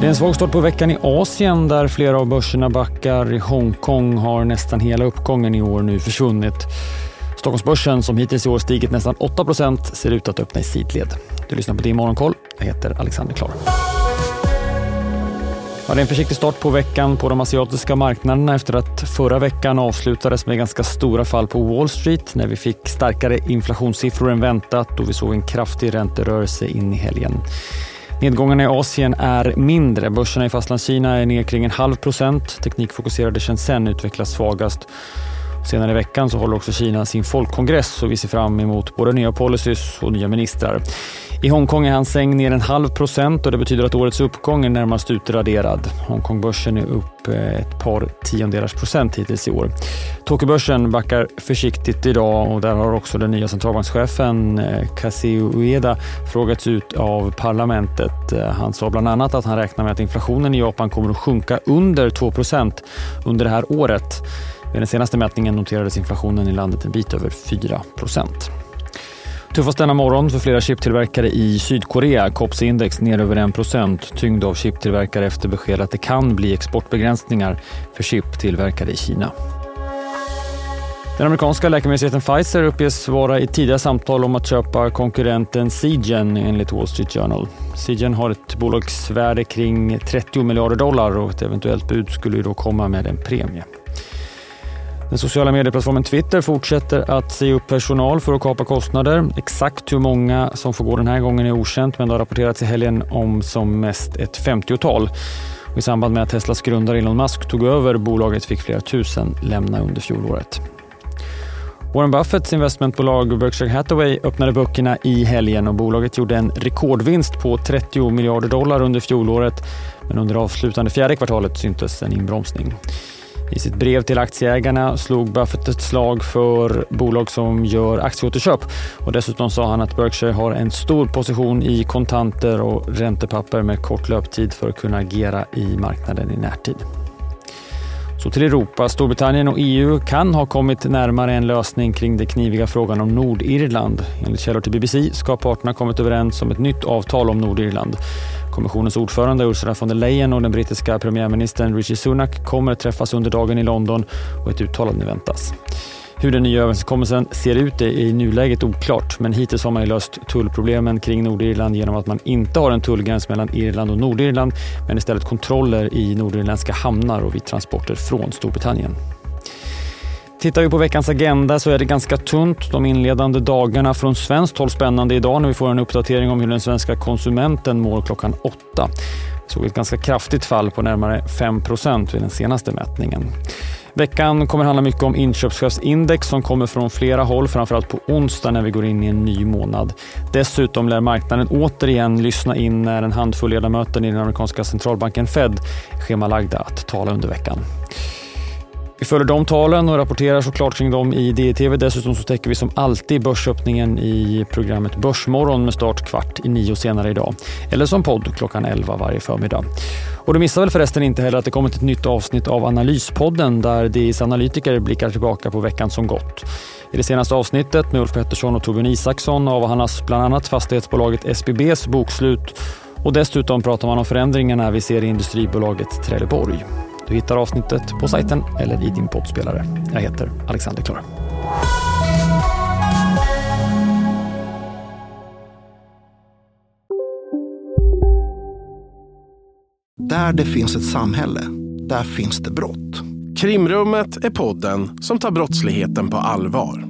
Det är en svag start på veckan i Asien där flera av börserna backar. I Hongkong har nästan hela uppgången i år nu försvunnit. Stockholmsbörsen, som hittills i år stigit nästan 8% ser ut att öppna i sidled. Du lyssnar på Din Morgonkoll. Jag heter Alexander Klar. Ja, det är en försiktig start på veckan på de asiatiska marknaderna efter att förra veckan avslutades med ganska stora fall på Wall Street när vi fick starkare inflationssiffror än väntat och vi såg en kraftig ränterörelse in i helgen. Nedgångarna i Asien är mindre. Börserna i Fastlandskina är ner kring en halv procent. Teknikfokuserade Shenzhen utvecklas svagast. Senare i veckan så håller också Kina sin folkkongress och vi ser fram emot både nya policies och nya ministrar. I Hongkong är hans säng ner en halv procent och det betyder att årets uppgång är närmast utraderad. Hongkongbörsen är upp eh, ett par tiondelars procent hittills i år. Tokyobörsen backar försiktigt idag och där har också den nya centralbankschefen eh, Kazuo Ueda frågats ut av parlamentet. Eh, han sa bland annat att han räknar med att inflationen i Japan kommer att sjunka under 2% under det här året. Vid den senaste mätningen noterades inflationen i landet en bit över 4% Tuffast denna morgon för flera chiptillverkare i Sydkorea. COPS-index ner över 1% tyngd av chiptillverkare efter besked att det kan bli exportbegränsningar för chip tillverkade i Kina. Den amerikanska läkemedelsjätten Pfizer uppges vara i tidiga samtal om att köpa konkurrenten Seagen enligt Wall Street Journal. Seagen har ett bolagsvärde kring 30 miljarder dollar och ett eventuellt bud skulle då komma med en premie. Den sociala medieplattformen Twitter fortsätter att säga upp personal för att kapa kostnader. Exakt hur många som får gå den här gången är okänt men det har rapporterats i helgen om som mest ett 50-tal. I samband med att Teslas grundare Elon Musk tog över bolaget fick flera tusen lämna under fjolåret. Warren Buffetts investmentbolag Berkshire Hathaway öppnade böckerna i helgen och bolaget gjorde en rekordvinst på 30 miljarder dollar under fjolåret men under avslutande fjärde kvartalet syntes en inbromsning. I sitt brev till aktieägarna slog Buffett ett slag för bolag som gör aktieåterköp och dessutom sa han att Berkshire har en stor position i kontanter och räntepapper med kort löptid för att kunna agera i marknaden i närtid. Så till Europa. Storbritannien och EU kan ha kommit närmare en lösning kring den kniviga frågan om Nordirland. Enligt källor till BBC ska parterna kommit överens om ett nytt avtal om Nordirland. Kommissionens ordförande Ursula von der Leyen och den brittiska premiärministern Rishi Sunak kommer att träffas under dagen i London och ett uttalande väntas. Hur den nya överenskommelsen ser ut är i nuläget oklart, men hittills har man löst tullproblemen kring Nordirland genom att man inte har en tullgräns mellan Irland och Nordirland, men istället kontroller i nordirländska hamnar och vid transporter från Storbritannien. Tittar vi på veckans agenda så är det ganska tunt. De inledande dagarna från svenskt håll spännande idag när vi får en uppdatering om hur den svenska konsumenten mår klockan åtta. Vi såg ett ganska kraftigt fall på närmare 5% vid den senaste mätningen. Veckan kommer handla mycket om inköpschefsindex som kommer från flera håll, framförallt på onsdag när vi går in i en ny månad. Dessutom lär marknaden återigen lyssna in när en handfull ledamöter i den amerikanska centralbanken Fed schemalagda att tala under veckan. Vi följer de talen och rapporterar såklart kring dem i DTV. Dessutom så täcker vi som alltid börsöppningen i programmet Börsmorgon med start kvart i nio senare idag. Eller som podd klockan 11 varje förmiddag. Och du missar väl förresten inte heller att det kommit ett nytt avsnitt av Analyspodden där DIs analytiker blickar tillbaka på veckan som gått. I det senaste avsnittet med Ulf Pettersson och Torbjörn Isaksson avhandlas bland annat fastighetsbolaget SBBs bokslut och dessutom pratar man om förändringarna vi ser i industribolaget Trelleborg. Du hittar avsnittet på sajten eller i din poddspelare. Jag heter Alexander Klar. Där det finns ett samhälle, där finns det brott. Krimrummet är podden som tar brottsligheten på allvar.